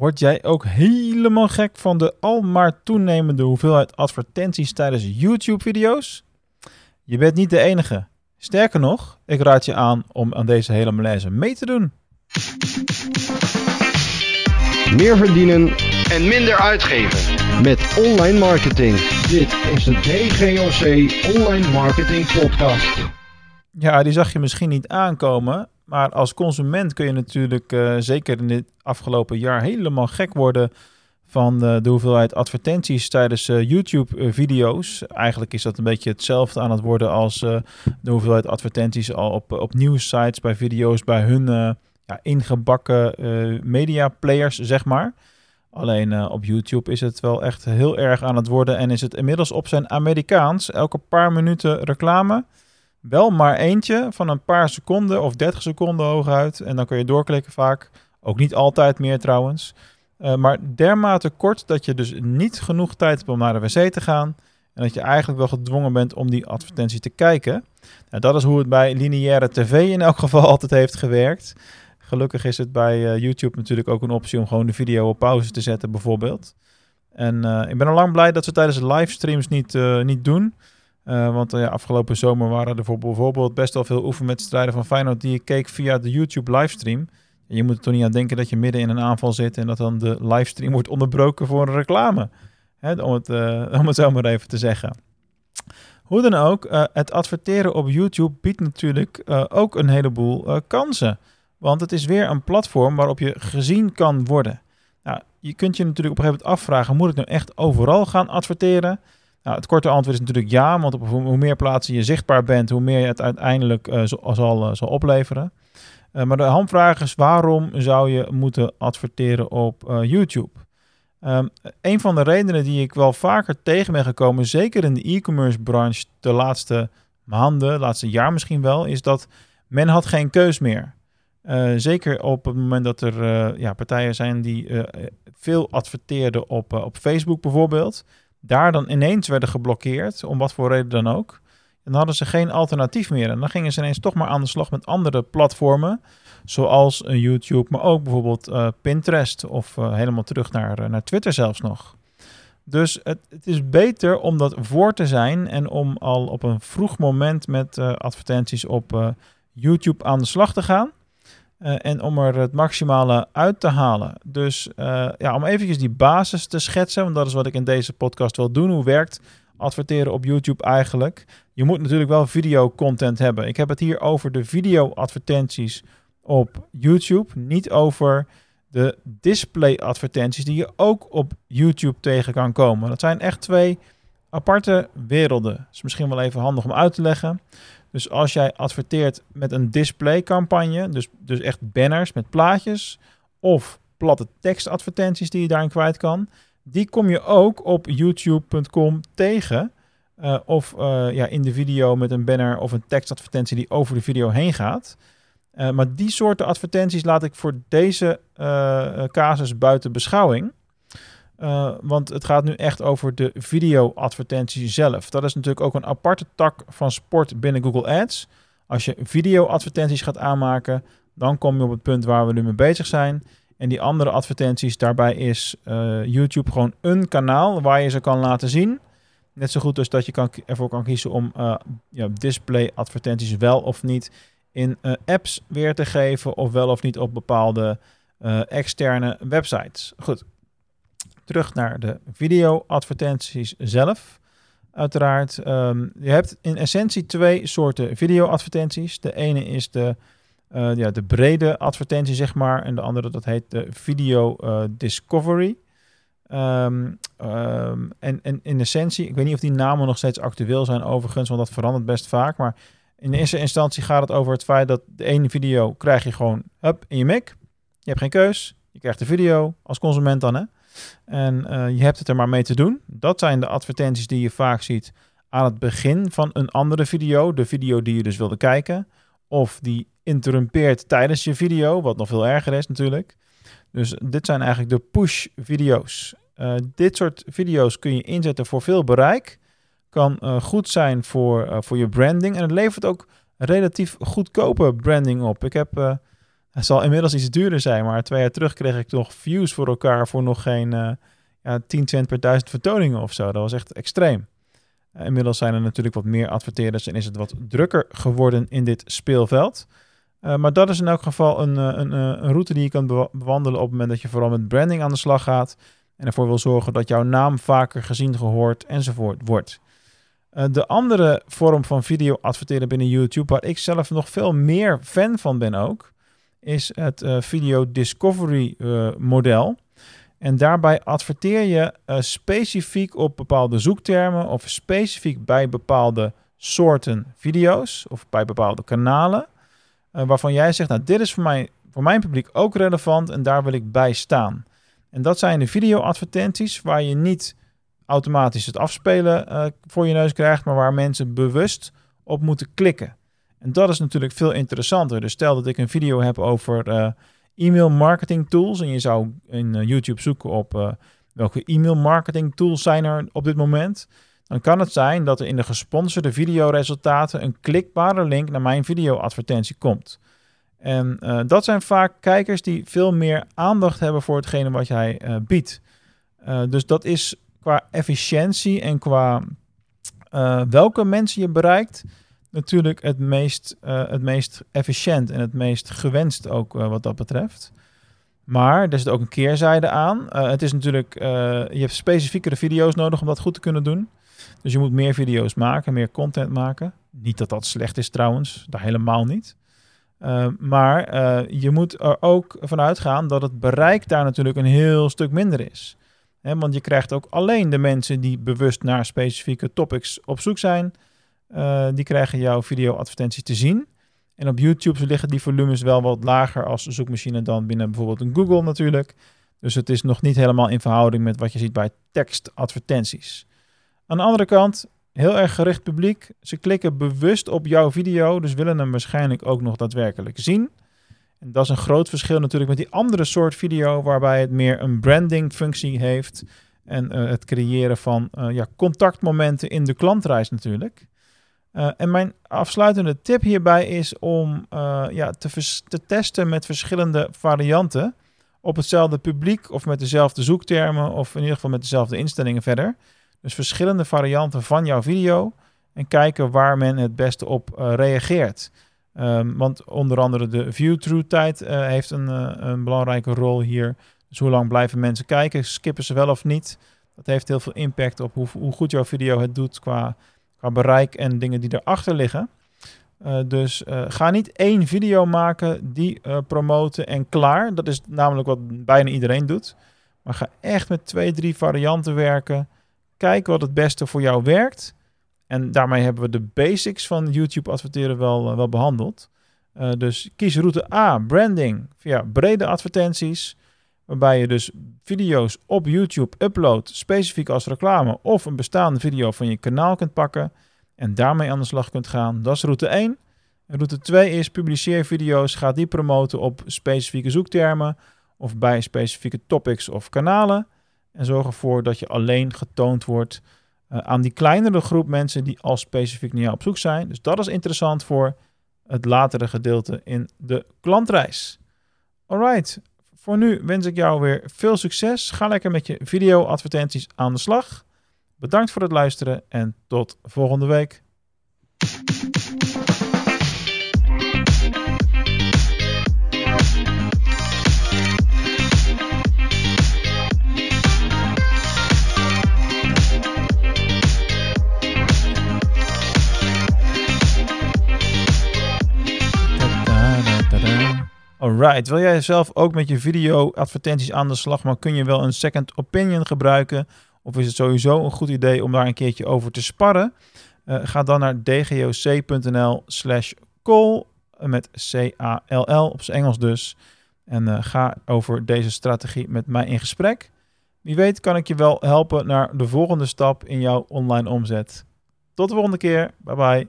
Word jij ook helemaal gek van de al maar toenemende hoeveelheid advertenties tijdens YouTube-video's? Je bent niet de enige. Sterker nog, ik raad je aan om aan deze hele malaise mee te doen. Meer verdienen en minder uitgeven. met online marketing. Dit is de DGOC Online Marketing Podcast. Ja, die zag je misschien niet aankomen. Maar als consument kun je natuurlijk eh, zeker in dit afgelopen jaar helemaal gek worden van eh, de hoeveelheid advertenties tijdens eh, YouTube-video's. Eigenlijk is dat een beetje hetzelfde aan het worden als de hoeveelheid advertenties al op, op nieuwssites, bij video's, bij hun ja, ingebakken media players, zeg maar. Alleen op YouTube is het wel echt heel erg aan het worden en is het inmiddels op zijn Amerikaans elke paar minuten reclame. Wel maar eentje van een paar seconden of 30 seconden hooguit. En dan kun je doorklikken vaak. Ook niet altijd meer trouwens. Uh, maar dermate kort dat je dus niet genoeg tijd hebt om naar de wc te gaan. En dat je eigenlijk wel gedwongen bent om die advertentie te kijken. Nou, dat is hoe het bij lineaire tv in elk geval altijd heeft gewerkt. Gelukkig is het bij uh, YouTube natuurlijk ook een optie om gewoon de video op pauze te zetten bijvoorbeeld. En uh, ik ben al lang blij dat ze tijdens de livestreams niet, niet doen. Uh, want ja, afgelopen zomer waren er bijvoorbeeld best wel veel oefenwedstrijden van Feyenoord die ik keek via de YouTube livestream. Je moet er toch niet aan denken dat je midden in een aanval zit en dat dan de livestream wordt onderbroken voor een reclame. Hè, om, het, uh, om het zo maar even te zeggen. Hoe dan ook, het adverteren op YouTube biedt natuurlijk ook een heleboel kansen. Want het is weer een platform waarop je gezien kan worden. Nou, je kunt je natuurlijk op een gegeven moment afvragen, moet ik nou echt overal gaan adverteren? Nou, het korte antwoord is natuurlijk ja, want op hoe meer plaatsen je zichtbaar bent, hoe meer je het uiteindelijk uh, zal, uh, zal opleveren. Uh, maar de hamvraag is waarom zou je moeten adverteren op YouTube? Um, een van de redenen die ik wel vaker tegen ben gekomen, zeker in de e-commerce branche de laatste maanden, laatste jaar misschien wel, is dat men had geen keus meer. zeker op het moment dat er ja, partijen zijn die veel adverteerden op, op Facebook bijvoorbeeld daar dan ineens werden geblokkeerd, om wat voor reden dan ook. En dan hadden ze geen alternatief meer. En dan gingen ze ineens toch maar aan de slag met andere platformen, zoals uh, YouTube, maar ook bijvoorbeeld uh, Pinterest of uh, helemaal terug naar, naar Twitter zelfs nog. Dus het, het, is beter om dat voor te zijn en om al op een vroeg moment met advertenties op YouTube aan de slag te gaan. Uh, en om er het maximale uit te halen. Dus uh, ja, om eventjes die basis te schetsen, want dat is wat ik in deze podcast wil doen. Hoe werkt adverteren op YouTube eigenlijk? Je moet natuurlijk wel videocontent hebben. Ik heb het hier over de video-advertenties op YouTube, niet over de display-advertenties die je ook op YouTube tegen kan komen. Dat zijn echt twee aparte werelden. Dat is misschien wel even handig om uit te leggen. Dus als jij adverteert met een displaycampagne, dus, dus echt banners met plaatjes of platte tekstadvertenties die je daarin kwijt kan, die kom je ook op youtube.com tegen. Uh, of uh, ja, in de video met een banner of een tekstadvertentie die over de video heen gaat. Uh, maar die soorten advertenties laat ik voor deze casus buiten beschouwing. Uh, want het gaat nu echt over de video-advertentie zelf. Dat is natuurlijk ook een aparte tak van sport binnen Google Ads. Als je video-advertenties gaat aanmaken, dan kom je op het punt waar we nu mee bezig zijn. En die andere advertenties, daarbij is uh, YouTube gewoon een kanaal waar je ze kan laten zien. Net zo goed als dat je kan, ervoor kan kiezen om uh, ja, display-advertenties wel of niet in apps weer te geven, of wel of niet op bepaalde externe websites. Goed, terug naar de video-advertenties zelf. Uiteraard, um, je hebt in essentie twee soorten video-advertenties. De ene is de, uh, ja, de brede advertentie, zeg maar. En de andere, dat heet de video uh, discovery. Um, en, en in essentie, ik weet niet of die namen nog steeds actueel zijn overigens, want dat verandert best vaak. Maar in eerste instantie gaat het over het feit dat de ene video krijg je gewoon up in je Mac. Je hebt geen keus. Je krijgt de video als consument dan, hè. En uh, je hebt het er maar mee te doen. Dat zijn de advertenties die je vaak ziet aan het begin van een andere video. De video die je dus wilde kijken. Of die interrumpeert tijdens je video, wat nog veel erger is natuurlijk. Dus dit zijn eigenlijk de push-video's. Uh, dit soort video's kun je inzetten voor veel bereik. Kan uh, goed zijn voor, voor je branding. En het levert ook relatief goedkope branding op. Ik heb Hij zal inmiddels iets duurder zijn, maar twee jaar terug kreeg ik nog views voor elkaar voor nog geen uh, ja, 10 cent per duizend vertoningen of zo. Dat was echt extreem. Uh, inmiddels zijn er natuurlijk wat meer adverteerders en is het wat drukker geworden in dit speelveld. Uh, maar dat is in elk geval een, een, een route die je kan bewandelen op het moment dat je vooral met branding aan de slag gaat. En ervoor wil zorgen dat jouw naam vaker gezien, gehoord enzovoort wordt. De andere vorm van video adverteren binnen YouTube, waar ik zelf nog veel meer fan van ben ook, is het uh, video discovery uh, model. En daarbij adverteer je specifiek op bepaalde zoektermen of specifiek bij bepaalde soorten video's of bij bepaalde kanalen. waarvan jij zegt, nou dit is voor, mij, voor mijn publiek ook relevant en daar wil ik bij staan. En dat zijn de video-advertenties waar je niet automatisch het afspelen voor je neus krijgt, maar waar mensen bewust op moeten klikken. En dat is natuurlijk veel interessanter. Dus stel dat ik een video heb over uh, e-mail marketing tools en je zou in uh, YouTube zoeken op welke e-mail marketing tools zijn er op dit moment. Dan kan het zijn dat er in de gesponsorde videoresultaten een klikbare link naar mijn video-advertentie komt. En dat zijn vaak kijkers die veel meer aandacht hebben voor hetgene wat jij biedt. Dus dat is qua efficiëntie en qua welke mensen je bereikt, natuurlijk het meest, het meest efficiënt en het meest gewenst ook wat dat betreft. Maar er zit ook een keerzijde aan. het is natuurlijk, je hebt specifiekere video's nodig om dat goed te kunnen doen. Dus je moet meer video's maken, meer content maken. Niet dat dat slecht is trouwens, daar helemaal niet. Maar je moet er ook vanuit gaan dat het bereik daar natuurlijk een heel stuk minder is. Want je krijgt ook alleen de mensen die bewust naar specifieke topics op zoek zijn, uh, die krijgen jouw video-advertenties te zien. En op YouTube liggen die volumes wel wat lager als zoekmachine dan binnen bijvoorbeeld een Google natuurlijk. Dus het is nog niet helemaal in verhouding met wat je ziet bij tekstadvertenties. Aan de andere kant, heel erg gericht publiek. Ze klikken bewust op jouw video, dus willen hem waarschijnlijk ook nog daadwerkelijk zien. En dat is een groot verschil natuurlijk met die andere soort video, waarbij het meer een branding functie heeft. En uh, het creëren van uh, ja, contactmomenten in de klantreis natuurlijk. Uh, en mijn afsluitende tip hierbij is om ja, te, te testen met verschillende varianten. Op hetzelfde publiek of met dezelfde zoektermen of in ieder geval met dezelfde instellingen verder. Dus verschillende varianten van jouw video en kijken waar men het beste op uh, reageert. Um, want onder andere de view-through tijd heeft een, een, belangrijke rol hier. Dus hoe lang blijven mensen kijken? Skippen ze wel of niet? Dat heeft heel veel impact op hoe, hoe goed jouw video het doet qua, qua bereik en dingen die erachter liggen. dus ga niet één video maken, die promoten en klaar. Dat is namelijk wat bijna iedereen doet. Maar ga echt met twee, drie varianten werken. Kijk wat het beste voor jou werkt. En daarmee hebben we de basics van YouTube adverteren wel, wel behandeld. Dus kies route A, branding, via brede advertenties. Waarbij je dus video's op YouTube uploadt, specifiek als reclame. Of een bestaande video van je kanaal kunt pakken. En daarmee aan de slag kunt gaan. Dat is route 1. En route 2 is publiceer video's, ga die promoten op specifieke zoektermen. Of bij specifieke topics of kanalen. En zorg ervoor dat je alleen getoond wordt uh, aan die kleinere groep mensen die al specifiek naar jou op zoek zijn. Dus dat is interessant voor het latere gedeelte in de klantreis. Alright, voor nu wens ik jou weer veel succes. Ga lekker met je video-advertenties aan de slag. Bedankt voor het luisteren en tot volgende week. Alright, wil jij zelf ook met je video-advertenties aan de slag, maar kun je wel een second opinion gebruiken? Of is het sowieso een goed idee om daar een keertje over te sparren? Uh, ga dan naar dgoc.nl slash call, met C-A-L-L, op zijn Engels dus. En uh, ga over deze strategie met mij in gesprek. Wie weet kan ik je wel helpen naar de volgende stap in jouw online omzet. Tot de volgende keer. Bye bye.